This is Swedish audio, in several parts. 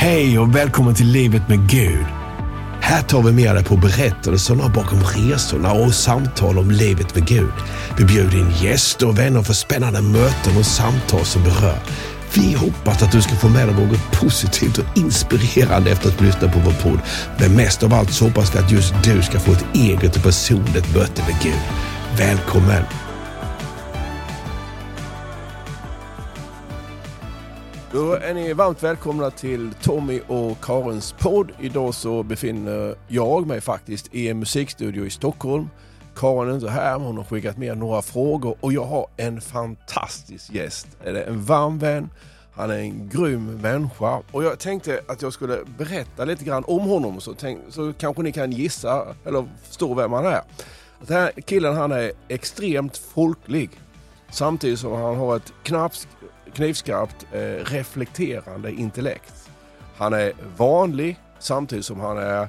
Hej och välkommen till Livet med Gud. Här tar vi med dig på berättelserna bakom resorna och samtal om livet med Gud. Vi bjuder in gäster och vänner för spännande möten och samtal som berör. Vi hoppas att du ska få med dig något positivt och inspirerande efter att lyssna på vår podd. Men mest av allt så hoppas vi att just du ska få ett eget och personligt möte med Gud. Välkommen! Då är ni varmt välkomna till Tommy och Karins podd. Idag så befinner jag mig faktiskt i en musikstudio i Stockholm. Karin är inte här, men hon har skickat med några frågor och jag har en fantastisk gäst. Det är en varm vän, han är en grym människa och jag tänkte att jag skulle berätta lite grann om honom så, tänk, så kanske ni kan gissa eller förstå vem han är. Den här killen han är extremt folklig samtidigt som han har ett knappt knivskarpt eh, reflekterande intellekt. Han är vanlig samtidigt som han är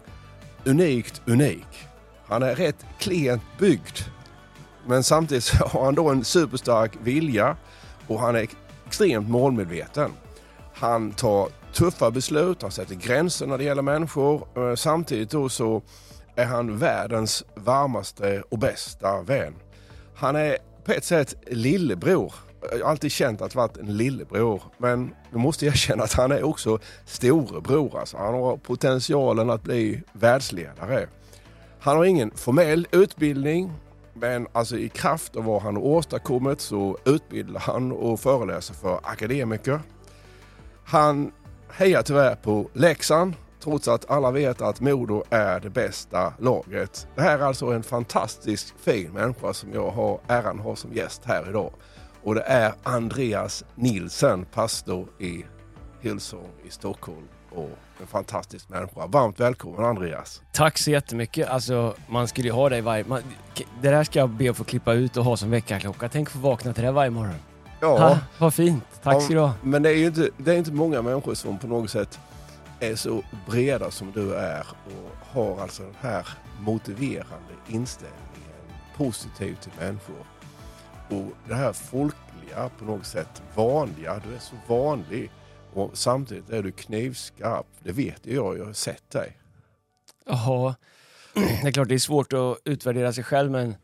unikt unik. Han är rätt klent byggd. Men samtidigt så har han då en superstark vilja och han är extremt målmedveten. Han tar tuffa beslut, han sätter gränser när det gäller människor. Eh, samtidigt då så är han världens varmaste och bästa vän. Han är på ett sätt lillebror jag har alltid känt att varit en lillebror. Men nu måste jag erkänna att han är också storebror. Alltså. Han har potentialen att bli världsledare. Han har ingen formell utbildning. Men alltså i kraft av vad han har åstadkommit så utbildar han och föreläser för akademiker. Han hejar tyvärr på Leksand trots att alla vet att Modo är det bästa laget. Det här är alltså en fantastisk fin människa som jag har äran att ha som gäst här idag. Och det är Andreas Nilsen, pastor i Hillsong i Stockholm och en fantastisk människa. Varmt välkommen Andreas! Tack så jättemycket. Alltså, man skulle ju ha dig varje... Man, det där ska jag be att få klippa ut och ha som väckarklocka. Tänk att få vakna till det varje morgon. Ja. Ha, vad fint. Tack ja, ska du ha. Men det är ju inte, det är inte många människor som på något sätt är så breda som du är och har alltså den här motiverande inställningen positiv till människor. Och det här folkliga på något sätt, vanliga, du är så vanlig. Och samtidigt är du knivskarp. Det vet jag, jag har sett dig. Jaha, det är klart det är svårt att utvärdera sig själv men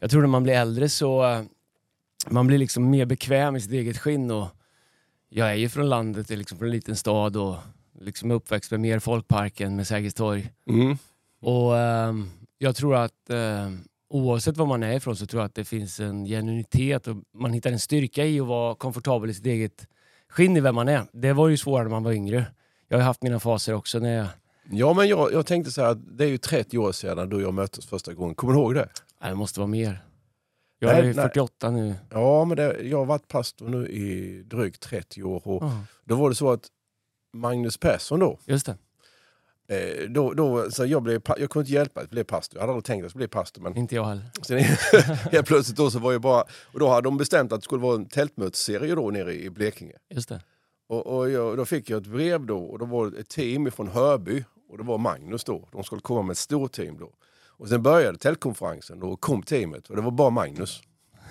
jag tror när man blir äldre så uh, man blir liksom mer bekväm i sitt eget skinn. Och jag är ju från landet, liksom från en liten stad och liksom uppväxt med mer folkparken med Sergels torg. Mm. Och uh, jag tror att uh, oavsett var man är ifrån så tror jag att det finns en genuinitet och man hittar en styrka i att vara komfortabel i sitt eget skinn i vem man är. Det var ju svårare när man var yngre. Jag har haft mina faser också när jag... Ja, men jag, jag tänkte så här, det är ju 30 år sedan du och jag möttes första gången. Kommer du ihåg det? Nej, det måste vara mer. Jag nej, är 48 nej. nu. Ja, men det, jag har varit pastor nu i drygt 30 år. Och uh. Då var det så att Magnus Persson då, Just det. Eh, då, då, så jag, blev, jag kunde inte hjälpa att bli pastor. Jag hade aldrig tänkt att jag skulle bli pastor. Men inte jag heller. Sen, helt plötsligt då så var jag bara... Och då hade de bestämt att det skulle vara en tältmötesserie då nere i Blekinge. Just det. Och, och jag, då fick jag ett brev då och då var det ett team från Hörby och det var Magnus då. De skulle komma med ett stort team då. Och sen började tältkonferensen och kom teamet och det var bara Magnus.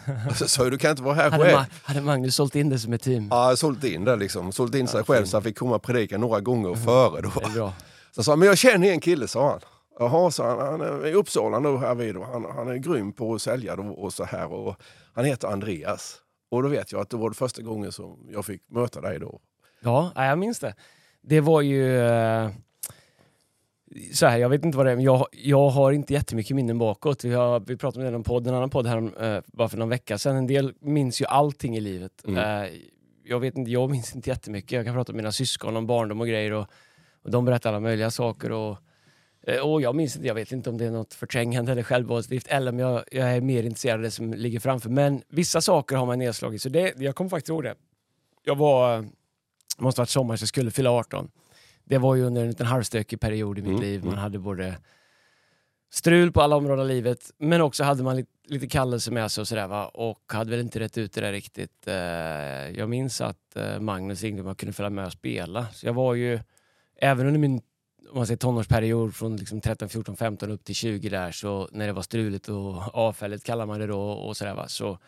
Så sa du kan inte vara här hade själv. Ma hade Magnus sålt in det som ett team? Ja, sålt in det liksom. Sålt in sig ja, själv så han fick komma och predika några gånger före då. Så sa men jag känner en kille, sa han. Jaha, sa han, han är i Uppsala nu här vid och han, han är grym på att sälja då, och så här. Och han heter Andreas. Och då vet jag att det var det första gången som jag fick möta dig då. Ja, jag minns det. Det var ju... Eh, så här, jag vet inte vad det är, men jag, jag har inte jättemycket minnen bakåt. Vi, har, vi pratade med det i en podd, en annan podd här eh, bara för någon vecka sedan. En del minns ju allting i livet. Mm. Eh, jag vet inte, jag minns inte jättemycket. Jag kan prata med mina syskon om barndom och grejer. Och, och de berättar alla möjliga saker. Och, eh, och jag minns inte, jag vet inte om det är något förträngande eller självvåldsdrift eller om jag, jag, är mer intresserad av det som ligger framför. Men vissa saker har man nedslagit. Så det, jag kommer faktiskt ihåg det. Jag var, måste varit sommar så jag skulle fylla 18. Det var ju under en liten halvstökig period i mitt mm. liv. Man mm. hade både strul på alla områden av livet, men också hade man lite, lite kallelse med sig och sådär va. Och hade väl inte rätt ut det där riktigt. Eh, jag minns att eh, Magnus ringde om jag kunde följa med och spela. Så jag var ju även under min om man säger tonårsperiod från liksom 13, 14, 15 upp till 20 där så när det var struligt och avfälligt kallar man det då och sådär va så,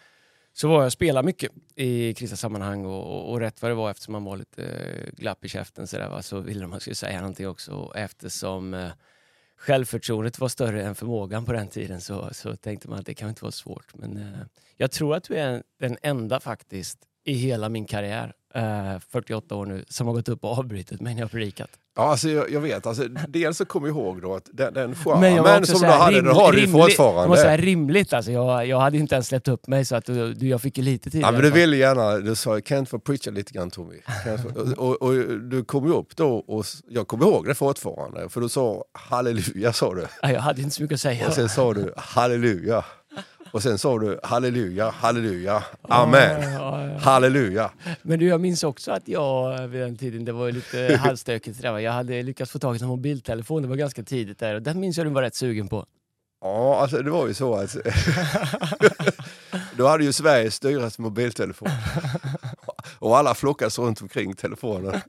så var jag och spelade mycket i kristna sammanhang och, och, och rätt vad det var eftersom man var lite eh, glapp i käften så, där, va, så ville de att man skulle säga någonting också. Och eftersom eh, självförtroendet var större än förmågan på den tiden så, så tänkte man att det kan inte vara svårt. Men eh, jag tror att du är den enda faktiskt i hela min karriär, eh, 48 år nu, som har gått upp och avbrutit mig när jag predikat. Ja, alltså jag, jag vet. Alltså, dels så kommer jag ihåg då att den, den charmen som du hade, den har du rimlig- Jag fortfarande. måste säga rimligt alltså. Jag, jag hade inte ens släppt upp mig så att du, jag fick ju lite tid. Ja, men du ville gärna, du sa kan jag inte få preacha lite grann Tommy? Och, och, och du kom ju upp då och jag kommer ihåg det fortfarande för du sa halleluja sa du. Ja, jag hade inte så mycket att säga. Och sen sa du halleluja. Och sen sa du halleluja, halleluja, amen, ja, ja. Halleluja. Men du, jag minns också att jag vid den tiden, det var lite halvstökigt. va. Jag hade lyckats få tag i en mobiltelefon, det var ganska tidigt där. Och den minns jag du var rätt sugen på. Ja, alltså det var ju så att du hade ju Sveriges dyraste mobiltelefon. Och alla flockades runt omkring telefonen.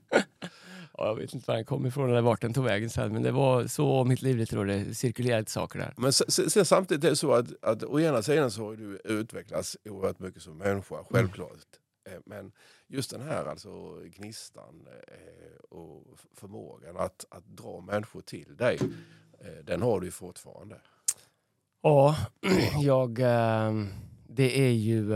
Ja, jag vet inte var den kom ifrån eller vart den tog vägen sen. Men det var så mitt liv lite då. Det cirkulerade saker där. Men sen, samtidigt är det så att, att å ena sidan så har du utvecklats oerhört mycket som människa, självklart. Eh, Men just den här alltså gnistan eh, och förmågan att, att dra människor till dig, eh, den har du ju fortfarande. Ja, jag... det är ju...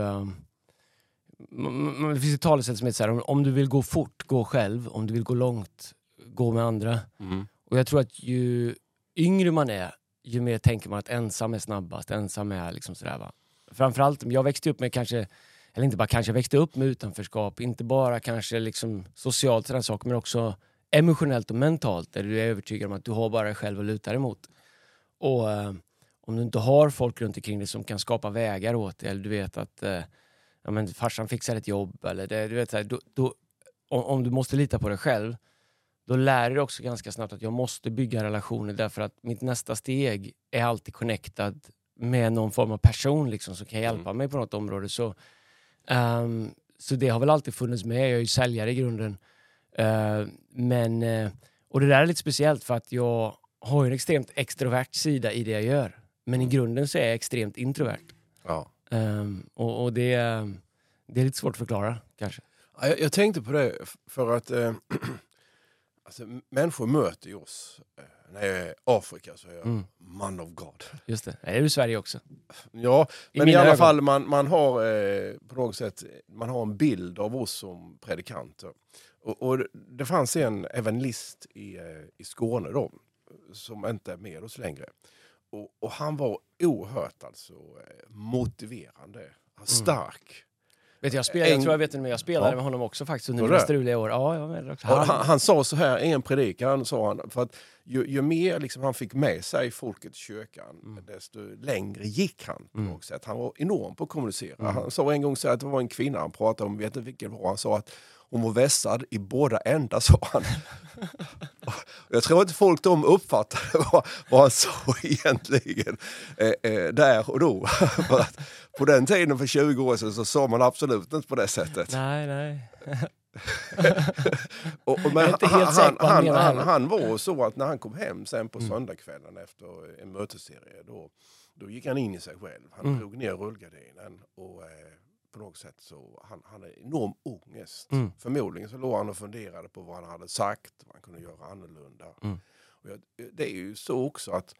det finns ett talesätt som heter så här, om, om du vill gå fort, gå själv. Om du vill gå långt, gå med andra. Och jag tror att ju yngre man är, ju mer tänker man att ensam är snabbast. Ensam är liksom sådär va. Framförallt, jag växte upp med kanske, eller inte bara kanske, jag växte upp med utanförskap. Inte bara kanske liksom socialt sådana saker, men också emotionellt och mentalt. Där du är övertygad om att du har bara dig själv att luta dig mot. Och eh, om du inte har folk runt omkring dig som kan skapa vägar åt dig, eller du vet att eh, ja, men farsan fixar ett jobb, eller det, du vet, så här, då, då, om, om du måste lita på dig själv, då lär du dig också ganska snabbt att jag måste bygga relationer därför att mitt nästa steg är alltid connectad med någon form av person liksom, som kan hjälpa mig på något område. Så, ehm, så det har väl alltid funnits med. Jag är ju säljare i grunden. Eh, men, eh, och det där är lite speciellt för att jag har ju en extremt extrovert sida i det jag gör. Men i grunden så är jag extremt introvert. Ja. Ehm, och och det, det är lite svårt att förklara kanske. Ja, Jag, jag tänkte på det för att eh, alltså, människor möter ju oss. Eh, när jag är i Afrika så är jag Mm. man of God. Just det. Det är du i Sverige också. Ja, I men i alla ögon. fall man, man har eh, på något sätt man har en bild av oss som predikanter. Och, och det fanns en evangelist i, eh, i Skåne då, som inte är med oss längre. Och, och han var oerhört alltså, eh, motiverande, stark. Vet du, jag, spelade, jag En- tror jag vet inte, men jag spelade Ja. med honom också faktiskt under mina struliga år. Ja, jag med också. Han, Han, han sa så här i en predikan, sa han, för att ju, ju mer liksom han fick med sig folket i kyrkan, Mm. desto längre gick han på Mm. sätt. Han var enorm på att kommunicera. Mm. Han sa en gång så att det var en kvinna han pratade om, vet inte vilken var, han sa att hon var vässad i båda ändar, sa han. Jag tror inte folk de uppfattade vad, vad han sa egentligen eh, eh, där och då. På den tiden för 20 år sedan så sa man absolut inte på det sättet. nej, nej. Och, och, men han, han, han han, han var så att när han kom hem sen på Mm. söndagskvällen efter en mötesserie då, då gick han in i sig själv. Han Mm. drog ner rullgardinen och eh, på något sätt så han hade enorm ångest. Mm. Förmodligen så låg han och funderade på vad han hade sagt, vad han kunde göra annorlunda. Mm. Och jag, det är ju så också att,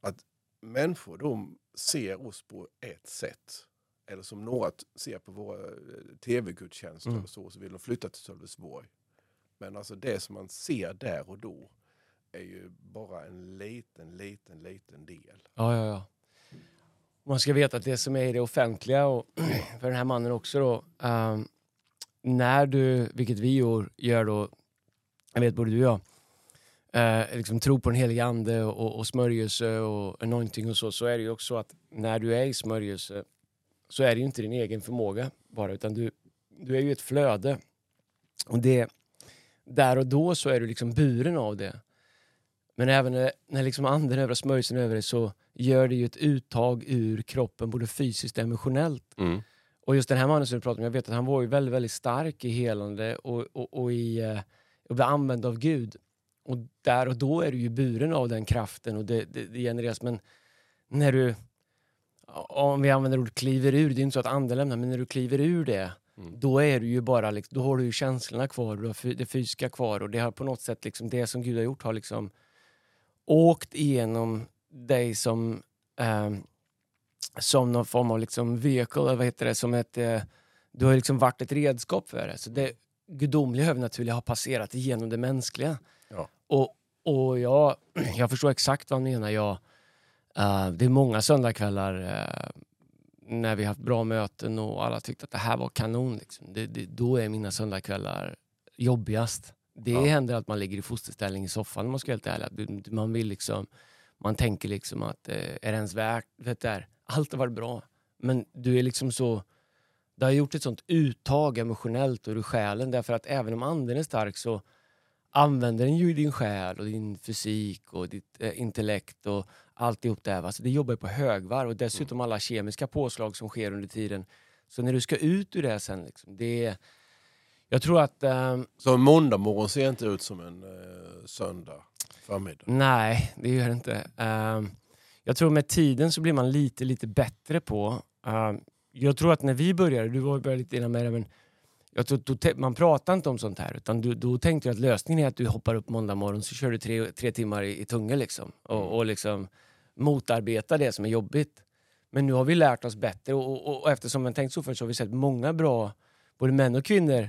att människor de ser oss på ett sätt. Eller som några ser på våra eh, tv-gudstjänster Mm. och så, så vill de flytta till Sölvesborg. Men alltså det som man ser där och då är ju bara en liten, liten, liten del. Ja, ja, ja. Man ska veta att det som är i det offentliga och för den här mannen också då. um, när du, vilket vi gör, gör då, jag vet både du och jag, eh, liksom tror på den helige ande och, och smörjelse och anointing och så, så är det ju också att när du är i smörjelse så är det ju inte din egen förmåga bara, utan du, du är ju ett flöde. Och det, där och då så är du liksom buren av det. Men även när, när liksom anden över och smörjelsen över dig så gör det ju ett uttag ur kroppen både fysiskt och emotionellt. Och just den här mannen som du pratar om, jag vet att han var ju väldigt, väldigt stark i helande och, och, och i eh, att bli använd av Gud. Och där och då är du ju buren av den kraften och det, det, det genereras. Men när du, om vi använder ordet kliver ur, det är inte så att anden lämnar, men när du kliver ur det, Mm. då är du ju bara, liksom, då har du ju känslorna kvar, du har det fysiska kvar och det har på något sätt, liksom, det som Gud har gjort har liksom åkt igenom dig som, ehm, som någon form av liksom vehicle, eller vad heter det, som ett, eh, du har liksom varit ett redskap för det. Så det gudomliga övernaturliga har passerat igenom det mänskliga. Ja. Och, och jag, jag förstår exakt vad han menar. Jag, eh, det är många söndagskvällar eh, när vi haft bra möten och alla tyckte att det här var kanon. Liksom. Det, det, då är mina söndagskvällar jobbigast. Det Ja. händer att man ligger i fosterställning i soffan om man ska vara helt ärlig. Du- Man vill liksom, man tänker liksom att eh, är det ens värt, vet du, där, allt har varit bra. Men du är liksom så, det har gjort ett sånt uttag emotionellt och ur själen därför att även om anden är stark så använder den ju din själ och din fysik och ditt eh, intellekt och alltihop det här. va. Så det jobbar på högvarv och dessutom alla kemiska påslag som sker under tiden. Så när du ska ut ur det sen, liksom, det är, jag tror att ehm, Så en måndag morgon ser inte ut som en eh, söndag förmiddag. Nej, det gör det inte. Ehm, jag tror med tiden så blir man lite, lite bättre på... ehm, jag tror att när vi började, du var började lite innan mig, men jag tror, då, man pratar inte om sånt här. Utan du, då tänkte jag att lösningen är att du hoppar upp måndag morgon så kör du tre, tre timmar i, i tunga liksom. Och, och liksom motarbetar det som är jobbigt. Men nu har vi lärt oss bättre och, och, och eftersom man tänkt så förut så har vi sett många bra, både män och kvinnor,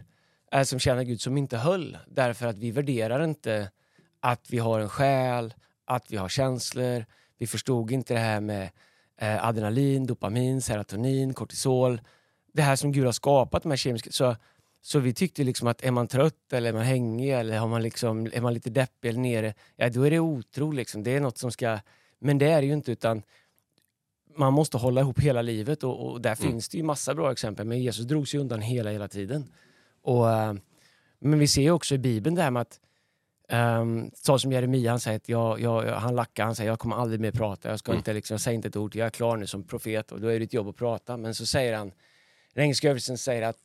som tjänar Gud som inte höll. Därför att vi värderar inte att vi har en själ, att vi har känslor. Vi förstod inte det här med eh, adrenalin, dopamin, serotonin, kortisol. Det här som Gud har skapat, de här kemiska... Så, så vi tyckte liksom att är man trött eller är man hängig eller har man liksom, är man lite deppig eller nere, ja då är det otro liksom. Det är något som ska... Men det är det ju inte utan man måste hålla ihop hela livet och, och där Mm. finns det ju massa bra exempel. Men Jesus drog sig undan hela, hela tiden. Och, eh, men vi ser ju också i Bibeln det här med att Um, så som Jeremia, han säger att jag, jag- han lackar, han säger jag kommer aldrig mer prata, jag, ska Mm. inte, liksom, jag säger inte ett ord, jag är klar nu som profet och då är det ditt jobb att prata. Men så säger han, den engelska översättningen säger att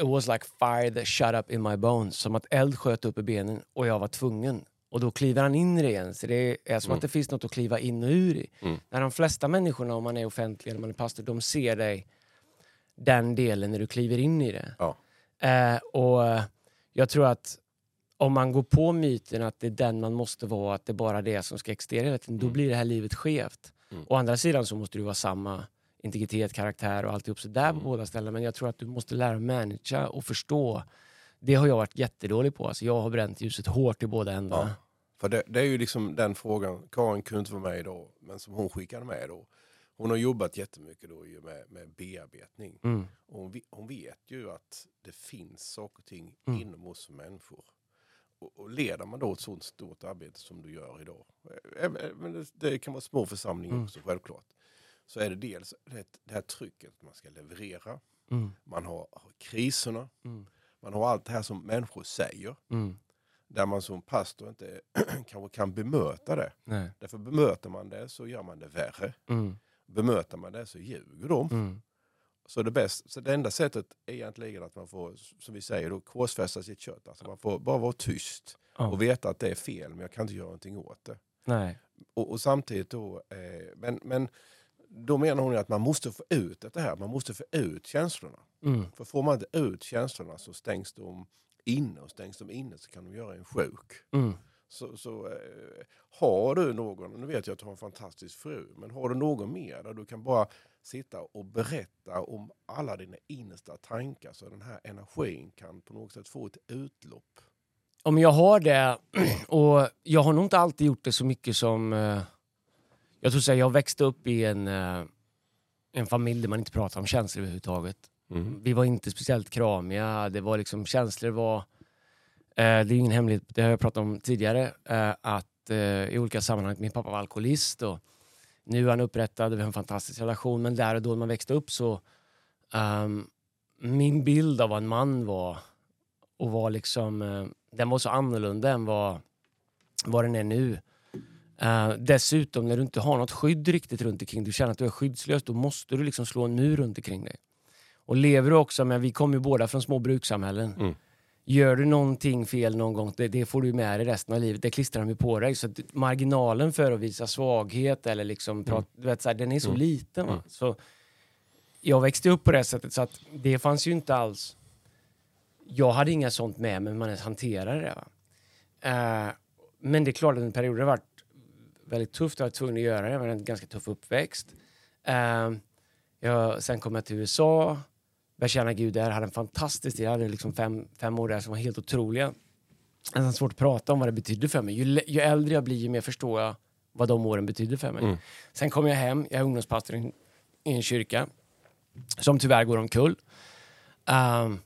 it was like fire that shut up in my bones, som att eld sköt upp i benen och jag var tvungen. Och då kliver han in i det igen, så det är som Mm. att det finns något att kliva in och ur i. Mm. När de flesta människorna, om man är offentlig eller man är pastor, de ser dig den delen när du kliver in i det. Ja. Eh, och jag tror att om man går på myten att det är den man måste vara, att det är bara det som ska existera hela tiden, då Mm. blir det här livet skevt. Mm. Å andra sidan så måste du vara samma integritet, karaktär och alltihop så där på Mm. båda ställena. Men jag tror att du måste lära dig managera och förstå. Det har jag varit jättedålig på. Alltså jag har bränt ljuset hårt i båda ändarna. Ja. För det, det är ju liksom den frågan, Karin kunde inte vara med idag, men som hon skickade med då. Hon har jobbat jättemycket då ju med, med bearbetning. Mm. Och hon, hon vet ju att det finns saker och ting Mm. inom oss människor. Och, och leder man då ett sådant stort arbete som du gör idag, eh, eh, men det, det kan vara små församlingar Mm. också självklart, så är det dels det, det här trycket att man ska leverera, Mm. man har, har kriserna, Mm. man har allt det här som människor säger, Mm. där man som pastor inte kanske kan bemöta det. Nej. Därför bemöter man det så gör man det värre. Mm. Bemöter man det så ljuger de. Mm. Så det, bäst, så det enda sättet är egentligen att man får, som vi säger, då, korsfästa sitt kött. Alltså man får bara vara tyst Ja. och veta att det är fel, men jag kan inte göra någonting åt det. Nej. Och, och samtidigt då, eh, men, men då menar hon att man måste få ut det här, man måste få ut känslorna. Mm. För får man inte ut känslorna så stängs de inne och stängs de inne så kan de göra en sjuk. Mm. Så, så eh, har du någon, nu vet jag att du har en fantastisk fru, men har du någon mer där du kan bara sitta och berätta om alla dina innersta tankar så den här energin kan på något sätt få ett utlopp. Om jag har det, och jag har nog inte alltid gjort det så mycket som... Eh, jag tror säga, jag växte upp i en, eh, en familj där man inte pratar om känslor överhuvudtaget. Vi var inte speciellt kramiga, det var liksom, känslor var... Eh, det är ingen hemlighet, det har jag pratat om tidigare, eh, att eh, i olika sammanhang, min pappa var alkoholist och nu är han upprättad, och vi har en fantastisk relation, men där och då när man växte upp så... um, min bild av vad en man var och var liksom, eh, den var så annorlunda än vad, vad den är nu. Uh, dessutom när du inte har något skydd riktigt runt omkring, du känner att du är skyddslös, då måste du liksom slå en mur runt omkring dig. Och lever du också med, vi kommer ju båda från små brukssamhällen. Mm. Gör du någonting fel någon gång, det, det får du med dig resten av livet. Det klistrar de ju på dig. Så marginalen för att visa svaghet eller liksom prata, du vet, så här, den är så Mm. liten. Va? Mm. Så jag växte upp på det sättet så att det fanns ju inte alls... Jag hade inga sånt med mig, men man hanterade det. Va? Eh, men det är klart att en period har varit väldigt tufft. Jag var tvungen att göra det. Jag hade en ganska tuff uppväxt. Eh, jag, sen kom jag till USA. Började tjäna Gud där. Hade en fantastisk tid. Jag hade liksom fem, fem år där som var helt otroliga. Det är svårt att prata om vad det betydde för mig. Ju, ju äldre jag blir, ju mer förstår jag vad de åren betydde för mig. Mm. Sen kom jag hem. Jag är ungdomspastor i en, i en kyrka som tyvärr går omkull. Um,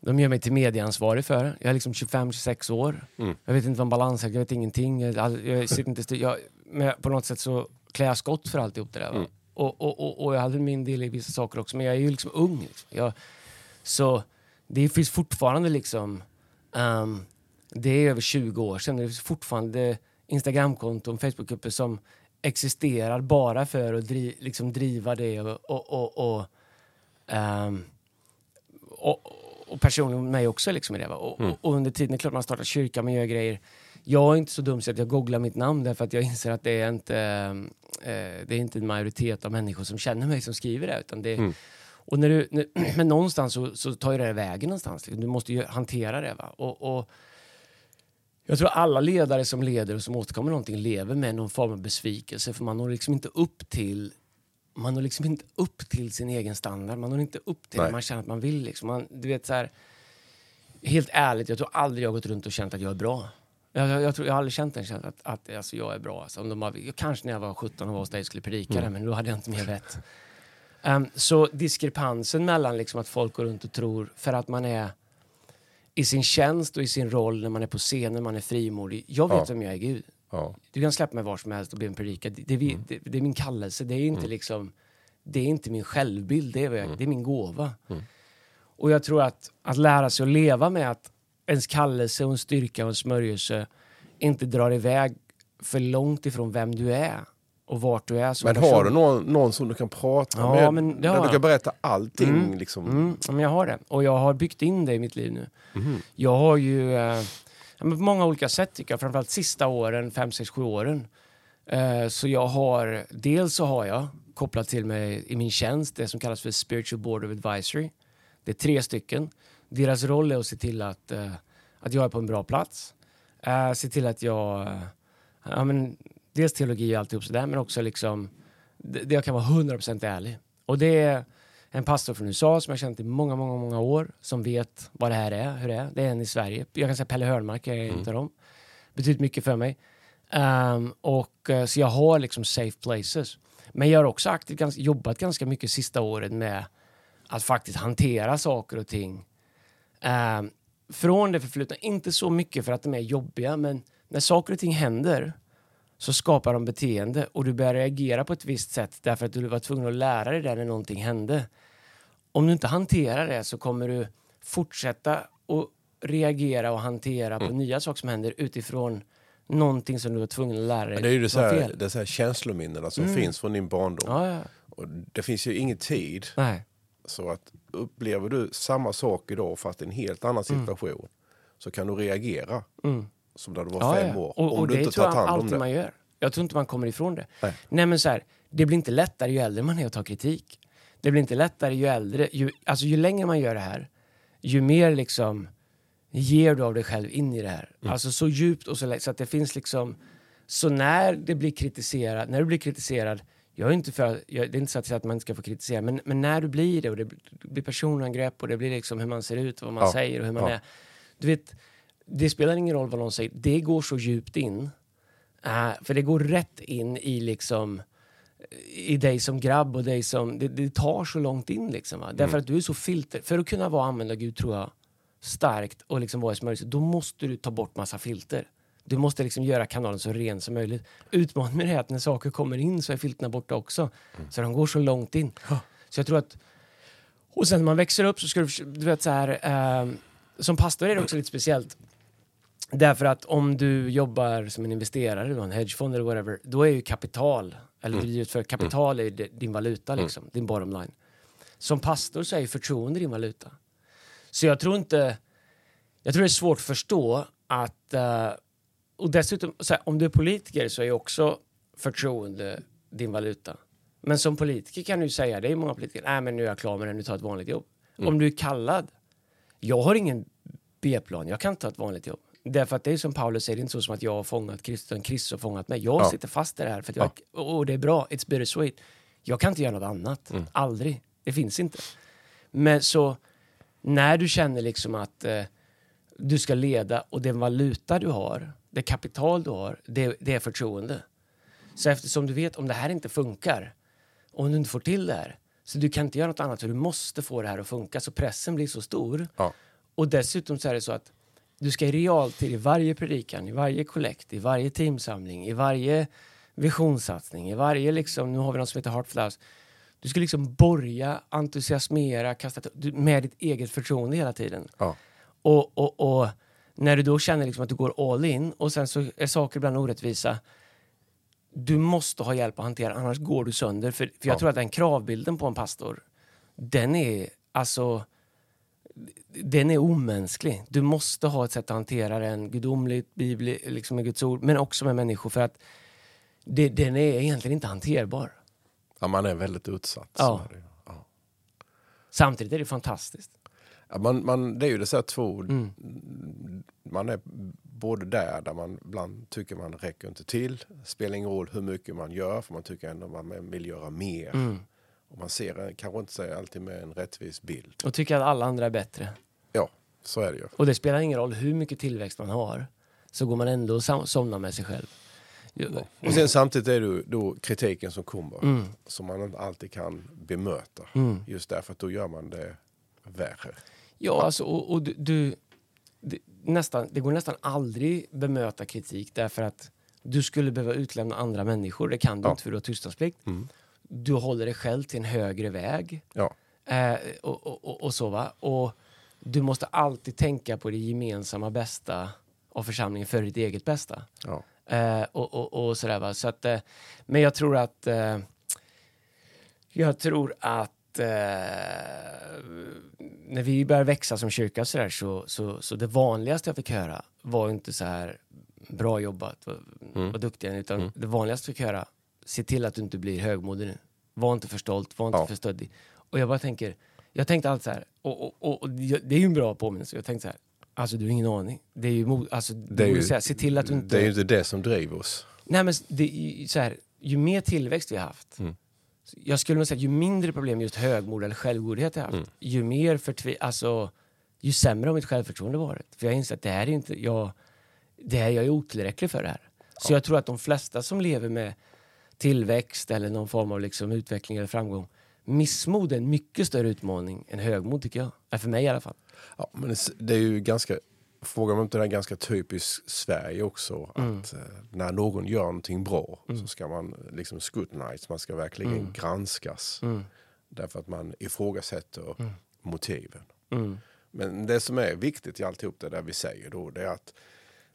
de gör mig till medieansvarig för det. Jag är liksom 25-26 år. Mm. Jag vet inte vad en balansakt jag vet ingenting. Jag, jag sitter inte jag, men på något sätt så klär jag skott för alltihop det där. Mm. Och, och, och, och jag hade min del i vissa saker också, men jag är ju liksom ung. Liksom. Jag, så det finns fortfarande liksom... ehm, det är över 20 år sedan. Det finns fortfarande Instagramkonton, Facebookgrupper som existerar bara för att dri, liksom driva det och, och, och, ehm, och, och personligen mig också liksom i det. Och, Mm. och, och under tiden, det är klart man startar kyrka, man gör grejer. Jag är inte så dum så att jag googlar mitt namn därför att jag inser att det är inte, eh, det är inte en majoritet av människor som känner mig som skriver det. Utan det Mm. och när du, när, men någonstans så, så tar ju det vägen någonstans. liksom. Du måste ju hantera det. Va? Och, och jag tror alla ledare som leder och som återkommer någonting lever med någon form av besvikelse för man når liksom inte upp till man når liksom inte upp till sin egen standard. Man når inte upp till Nej. det man känner att man vill. Liksom. Man, du vet, så här, helt ärligt, jag tror aldrig jag har gått runt och känt att jag är bra. Jag, jag, jag, tror, jag har aldrig känt den känslan att, att alltså, jag är bra. Alltså, om de har, jag, kanske när jag var 17 och var hos dig skulle predika det, men då hade jag inte mer vett. Um, så diskrepansen mellan liksom att folk går runt och tror, för att man är i sin tjänst och i sin roll när man är på scen, när man är frimodig. Jag vet Ja. vem jag är, Gud. Ja. Du kan släppa mig var som helst och be en predika. Det, det, är vi- det, det är min kallelse. Det är inte liksom... Det är inte min självbild. Det är, jag, det är min gåva. Och jag tror att, att lära sig att leva med att ens kallelse och en styrka och en smörjelse inte drar iväg för långt ifrån vem du är och vart du är Men person. har du någon, någon som du kan prata Ja, med? men det där du kan berätta allting? Mm. Liksom. Mm, men jag har det. Och jag har byggt in det i mitt liv nu. Mhm. Jag har ju eh, på många olika sätt tycker jag, framförallt sista åren, 5, 6, 7 åren. Eh, så jag har, dels så har jag kopplat till mig i min tjänst det som kallas för Spiritual Board of Advisory. Det är tre stycken. Deras roll är att se till att, eh, att jag är på en bra plats. Eh, se till att jag, eh, ja men dels teologi och alltihop sådär, men också liksom, det, jag kan vara 100% ärlig. Och det är en pastor från USA som jag känt i många, många, många år som vet vad det här är, hur det är. Det är en i Sverige. Jag kan säga Pelle Hörnmark är en av dem. Betyder mycket för mig. Ehm, och, eh, så jag har liksom safe places. Men jag har också aktivt jobbat ganska mycket sista året med att faktiskt hantera saker och ting. Ehm, från det förflutna, inte så mycket för att de är jobbiga, men när saker och ting händer så skapar de beteende och du börjar reagera på ett visst sätt därför att du var tvungen att lära dig det när någonting hände. Om du inte hanterar det så kommer du fortsätta att reagera och hantera på nya saker som händer utifrån någonting som du var tvungen att lära dig Men Det är ju det, så här, det så här känslominnena som Mm. finns från din barndom. Ja, ja. Och det finns ju ingen tid. Nej. Så att upplever du samma sak idag fast i en helt annan situation så kan du reagera Mm. som när du var Ja, fem ja. år. Och, om och du det inte tror tagit jag hand om alltid det. man gör. Jag tror inte man kommer ifrån det. Nej. Nej men så här, det blir inte lättare ju äldre man är att ta kritik. Det blir inte lättare ju äldre, ju, alltså ju längre man gör det här, ju mer liksom ger du av dig själv in i det här. Mm. Alltså så djupt och så så att det finns liksom, så när det blir kritiserad, när du blir kritiserad, jag är inte för, jag, det är inte så att säga att man ska få kritisera, men, men när du blir det och det blir personangrepp och det blir liksom hur man ser ut och vad man Ja. säger och hur man Ja. är. Du vet, det spelar ingen roll vad någon säger, det går så djupt in. Eh, för det går rätt in i liksom i dig som grabb och dig som... Det, det tar så långt in liksom. Va? Därför att du är så filter... För att kunna vara använda Gud tror jag starkt och liksom vara i smörjelse, då måste du ta bort massa filter. Du måste liksom göra kanalen så ren som möjligt. Utmaningen är att när saker kommer in så är filterna borta också. Så de går så långt in. Så jag tror att... Och sen när man växer upp så ska du... Du vet så här... Eh, som pastor är det också lite speciellt. Därför att om du jobbar som en investerare, du en hedgefond eller whatever, då är ju kapital, eller Mm. för kapital är ju di- din valuta liksom, din bottom line. Som pastor så är ju förtroende din valuta. Så jag tror inte, Jag tror det är svårt att förstå att... eh, och dessutom, här, om du är politiker så är också förtroende din valuta. Men som politiker kan du säga, det är många politiker, nej men nu är jag klar med det, nu tar jag ett vanligt jobb. Om du är kallad, jag har ingen B-plan, jag kan ta ett vanligt jobb. Därför att det är som Paulus säger, det är inte så som att jag har fångat Kristus, utan Kristus har fångat mig. Jag Ja. sitter fast i det här, för jag, och det är bra, it's bittersweet. Jag kan inte göra något annat, aldrig. Det finns inte. Men så, när du känner liksom att eh, du ska leda och den valuta du har, det kapital du har, det, det är förtroende. Så eftersom du vet om det här inte funkar, om du inte får till det här, så du kan inte göra något annat, för du måste få det här att funka, så pressen blir så stor. Ja. Och dessutom så är det så att du ska i realtid i varje predikan, i varje kollekt, i varje teamsamling, i varje visionssatsning, i varje liksom, nu har vi något som heter House. Du ska liksom borga, entusiasmera, kasta med ditt eget förtroende hela tiden. Ja. Och, och, och när du då känner liksom att du går all in och sen så är saker ibland orättvisa. Du måste ha hjälp att hantera, annars går du sönder. För, för jag Ja. tror att den kravbilden på en pastor, den är alltså den är omänsklig. Du måste ha ett sätt att hantera den gudomligt, bibli, liksom med Guds ord, men också med människor för att det, den är egentligen inte hanterbar. ja, man är väldigt utsatt. Ja. Är. Ja. Samtidigt är det fantastiskt. Ja, man, man, det är ju det så här två, Mm. man är både där, där man ibland tycker man räcker inte till. Spelar ingen roll hur mycket man gör, för man tycker ändå man vill göra mer. Mm. Och man ser kanske inte sig alltid med en rättvis bild. Och tycker att alla andra är bättre. Ja, så är det ju. Och det spelar ingen roll hur mycket tillväxt man har, så går man ändå och somnar med sig själv. Jo, Och sen samtidigt är det då kritiken som kommer, Mm. som man inte alltid kan bemöta. Mm. Just därför att då gör man det värre. Ja, alltså, och, och du, du det, nästan, det går nästan aldrig bemöta kritik därför att du skulle behöva utlämna andra människor. Det kan du Ja. inte för du har tystnadsplikt. Mm. Du håller dig själv till en högre väg. Ja, Eh, och, och, och, och så va. Och du måste alltid tänka på det gemensamma bästa av församlingen för ditt eget bästa. ja. Eh, och, och, och sådär va. Så att, eh, men jag tror att eh, jag tror att eh, när vi började växa som kyrka så, där, så, så, så det vanligaste jag fick höra var inte så här bra jobbat, vad, Mm. vad duktig jag är", utan Mm. det vanligaste jag fick höra se till att du inte blir högmodig nu. Var inte för stolt, var inte Ja. för stöddig. Och jag bara tänker, jag tänkte alltid så här, och, och, och, och det är ju en bra påminnelse, jag tänkte så här, alltså du har ingen aning. Det är ju, alltså, Det är ju- säga, se till att du inte... Det är ju inte det som driver oss. Nej, men det, är ju så här, ju mer tillväxt vi har haft, Mm. Jag skulle nog säga ju mindre problem just högmod eller självgodhet jag haft, Mm. ju mer förtvi- alltså, ju sämre har mitt självförtroende varit. För jag inser att det här är inte, jag, det här, jag är otillräcklig för det här. Så jag tror att de flesta som lever med tillväxt eller någon form av liksom utveckling eller framgång, missmod är en mycket större utmaning än högmod tycker jag. För mig i alla fall. Ja, men det är ju ganska, frågar man inte det är ganska typiskt Sverige också. Mm. Att eh, när någon gör någonting bra så ska man liksom scrutinize, man ska verkligen Mm. granskas. Mm. Därför att man ifrågasätter Mm. motiven. Mm. Men det som är viktigt i alltihop det där vi säger då, det är att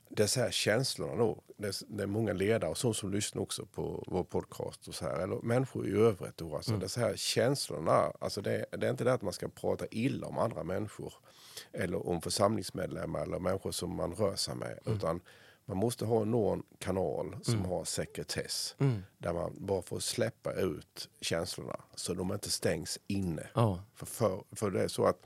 dessa här känslorna då, det är, det är många ledare och sånt som lyssnar också på vår podcast och så här, eller människor i övrigt då, alltså Mm. dessa här känslorna, alltså det, det är inte det att man ska prata illa om andra människor eller om församlingsmedlemmar eller människor som man rör sig med, Mm. utan man måste ha någon kanal som har sekretess Mm. där man bara får släppa ut känslorna så de inte stängs inne. Ja. För, för, för det är så att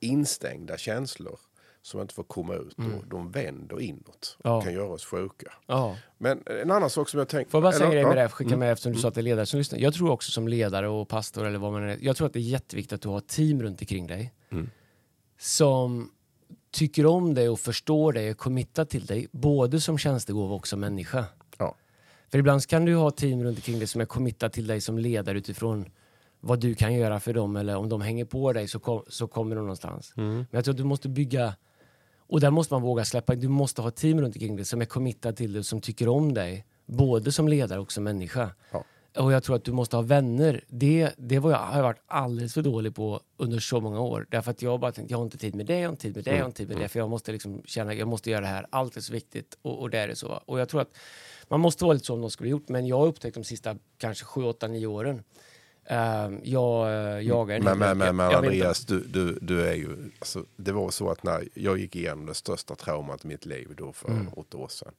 instängda känslor som inte får komma ut, då, de vänder inåt och Mm. Ja. kan göra oss sjuka. ja. Men en annan sak som jag tänkte... Får jag bara säga en grej med det, skicka med eftersom du sa att det är ledare som lyssnar. Jag tror också som ledare och pastor eller vad man är, jag tror att det är jätteviktigt att du har ett team runt omkring dig Mm. Som tycker om dig och förstår dig och committar till dig, både som tjänstegåva och som människa. Ja. För ibland kan du ha team runt omkring dig som är committat till dig som ledare utifrån vad du kan göra för dem eller om de hänger på dig så, kom, så kommer de någonstans. Mm. Men jag tror att du måste bygga, och där måste man våga släppa, du måste ha team runt omkring dig som är committat till dig som tycker om dig, både som ledare och som människa. Ja. Och jag tror att du måste ha vänner. Det, det var jag, har jag varit alldeles för dålig på under så många år. Därför att jag bara tänkte, jag har inte tid med det, jag har inte tid med det, jag har inte tid med det. För jag måste liksom känna, jag måste göra det här. Allt är så viktigt och, och det är så. Och jag tror att man måste vara lite så om någon skulle gjort. Men jag har upptäckt de sista kanske 7, 8, 9 åren Ehm, jag uh, jagar en Men, men, men, men Andreas, du, du, du är ju... Alltså, det var så att när jag gick igenom det största traumat i mitt liv då för Mm. åtta år sedan.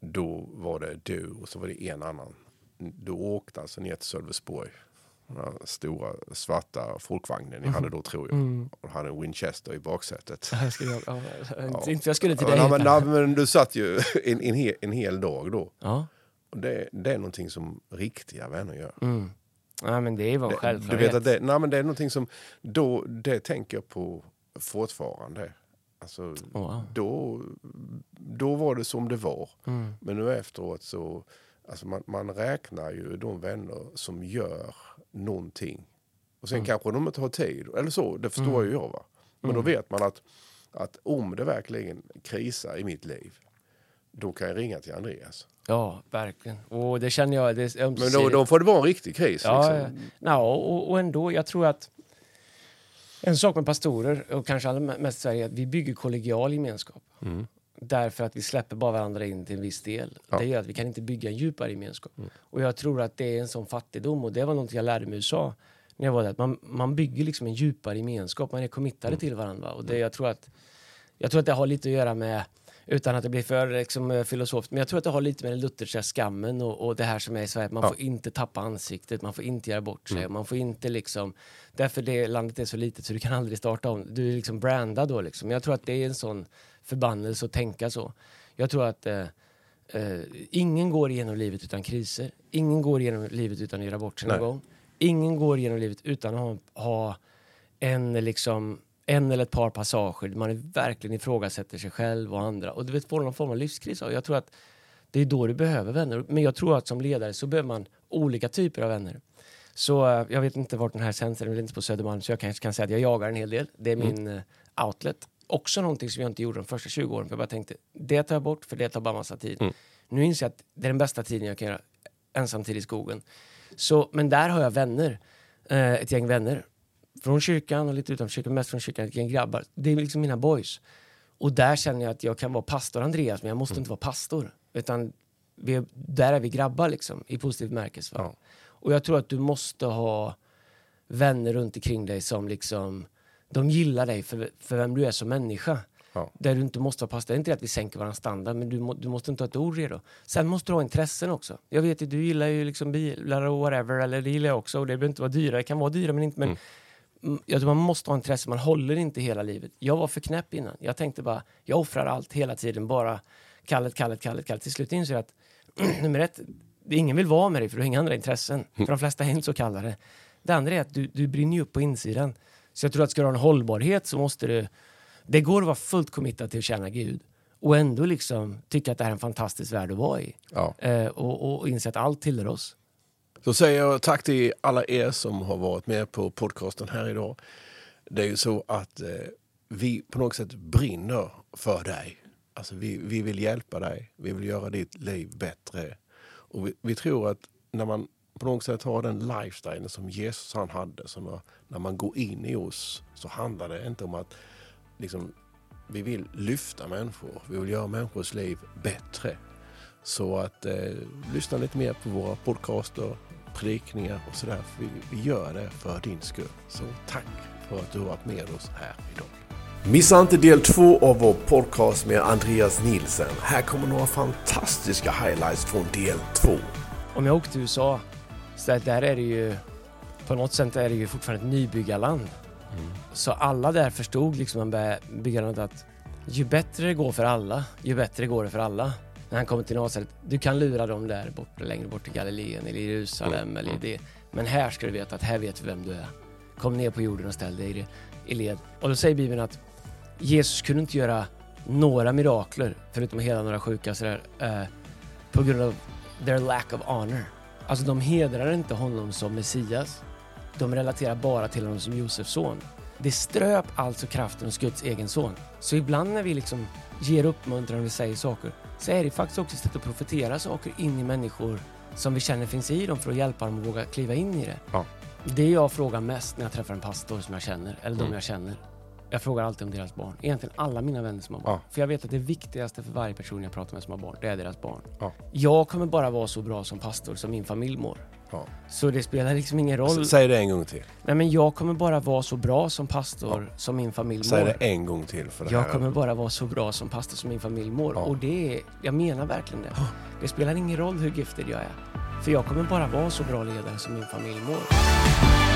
Då var det du och så var det en annan. Du åkte alltså ner till Sölvesborg. Den stora svarta folkvagnen ni hade då tror jag. Mm. Och hade en Winchester i baksätet. Jag skulle, ja, inte- jag skulle till dig. Ja, men, nej, men du satt ju en, en, hel, en hel dag då. Ja. Och det, det är någonting som riktiga vänner gör. Mm. Ja, men det var Det, du vet att det, nej, men det är någonting som, då, det tänker jag på fortfarande. Alltså, Wow. då, då var det som det var. Mm. Men nu efteråt så, alltså man, man räknar ju de vänner som gör någonting. Och sen Mm. kanske de inte har tid, eller så, det förstår ju jag. Va? Men Mm. då vet man att, att om det verkligen krisar i mitt liv, då kan jag ringa till Andreas. Ja, verkligen. Och det känner jag. Det är Men då, då får det vara en riktig kris. Ja, liksom. ja. och, och ändå, jag tror att en sak med pastorer, och kanske allra mest i Sverige, är att vi bygger kollegial gemenskap. Mm. Därför att vi släpper bara varandra in till en viss del. Ja. Det gör att vi kan inte bygga en djupare gemenskap. Mm. Och jag tror att det är en sån fattigdom, och det var något jag lärde mig i USA. När jag var där, man, man bygger liksom en djupare gemenskap, man är committade Mm. till varandra. Och det, jag, tror att, jag tror att det har lite att göra med utan att det blir för liksom, eh, filosofiskt. Men jag tror att det har lite med den lutherska skammen och, och det här som är i Sverige. Man Ja. får inte tappa ansiktet, man får inte göra bort sig. Mm. Man får inte liksom... Därför det landet är så litet så du kan aldrig starta om. Du är liksom brandad då liksom. Men jag tror att det är en sån förbannelse att tänka så. Jag tror att eh, eh, ingen går igenom livet utan kriser. Ingen går igenom livet utan att göra bort sig någon gång. Ingen går igenom livet utan att ha, ha en, liksom, en eller ett par passager där man verkligen ifrågasätter sig själv och andra. Och du vet, får någon form av livskris. Och jag tror att det är då du behöver vänner. Men jag tror att som ledare så behöver man olika typer av vänner. Så eh, jag vet inte vart den här sänds, den är inte på Södermalm, så jag kanske kan säga att jag jagar en hel del. Det är min eh, outlet. Också någonting som jag inte gjorde de första 20 åren, för jag bara tänkte, det tar jag bort för det tar bara massa tid. Mm. Nu inser jag att det är den bästa tiden jag kan göra ensamtid i skogen. Så, men där har jag vänner, eh, ett gäng vänner. Från kyrkan och lite utanför kyrkan, mest från kyrkan, ett gäng grabbar. Det är liksom mina boys. Och där känner jag att jag kan vara pastor Andreas, men jag måste inte vara pastor. Utan vi, är- där är vi grabbar liksom, i positiv bemärkelse. Ja. Och jag tror att du måste ha vänner runt omkring dig som liksom, de gillar dig för, för vem du är som människa. Ja. Där du inte måste vara pastor. Det är inte att vi sänker våran standard, men du, må, du måste inte ha ett ord redo. Sen måste du ha intressen också. Jag vet ju, du gillar ju liksom bilar och whatever, eller det gillar jag också. Och det behöver inte vara dyra, det kan vara dyra men inte... Men Mm. Mm, jag tror man måste ha intresse, man håller inte hela livet. Jag var för knäpp innan. Jag tänkte bara, jag offrar allt hela tiden, bara kallet, kallet, kallet, kallet. Till slut inser jag att nummer ett, ingen vill vara med dig för du har inga andra intressen. För de flesta är inte så kallade. Det andra är att du, du brinner ju upp på insidan. Så jag tror att ska du ha en hållbarhet så måste du... Det går att vara fullt committad till att tjäna Gud och ändå liksom tycka att det här är en fantastisk värld att vara i. Ja. Eh, och, och inse att allt tillhör oss. Så säger jag tack till alla er som har varit med på podcasten här idag. Det är ju så att eh, vi på något sätt brinner för dig. Alltså vi, vi vill hjälpa dig, vi vill göra ditt liv bättre. Och vi, vi tror att när man på något sätt ha den lifestylen som Jesus han hade, Som när, när man går in i oss så handlar det inte om att liksom, vi vill lyfta människor, vi vill göra människors liv bättre. Så att eh, lyssna lite mer på våra podcaster, predikningar och sådär. Vi, vi gör det för din skull. Så tack för att du har varit med oss här idag. Missa inte del två av vår podcast med Andreas Nielsen. Här kommer några fantastiska highlights från del två. Om jag åkte till USA, så att där är det ju på något sätt är det ju fortfarande ett nybyggarland. Så alla där förstod liksom när man började bygga landet att ju bättre det går för alla, ju bättre går det för alla. När han kommer till Nasaret, du kan lura dem där borta, längre bort i Galileen eller Jerusalem Mm, eller mm. det. Men här ska du veta att här vet vi vem du är. Kom ner på jorden och ställ dig i, i led. Och då säger Bibeln att Jesus kunde inte göra några mirakler, förutom att hela några sjuka sådär, eh, på grund av their lack of honor. Alltså de hedrar inte honom som Messias. De relaterar bara till honom som Josefs son. Det ströp alltså kraften hos Guds egen son. Så ibland när vi liksom ger uppmuntran och säger saker så är det faktiskt också ett sätt att profetera saker in i människor som vi känner finns i dem för att hjälpa dem att våga kliva in i det. Ja. Det jag frågar mest när jag träffar en pastor som jag känner, eller de Mm. jag känner. Jag frågar alltid om deras barn. Egentligen alla mina vänner som har barn. Ja. För jag vet att det viktigaste för varje person jag pratar med som har barn, det är deras barn. Ja. Jag kommer bara vara så bra som pastor som min familj mår. Ja. Så det spelar liksom ingen roll. Säg det en gång till. Nej men jag kommer bara vara så bra som pastor som min familj Säg mår. det en gång till. För det Jag här. kommer bara vara så bra som pastor som min familj mår. Och det är, jag menar verkligen det. Det spelar ingen roll hur gifted jag är. För jag kommer bara vara så bra ledare som min familj mår.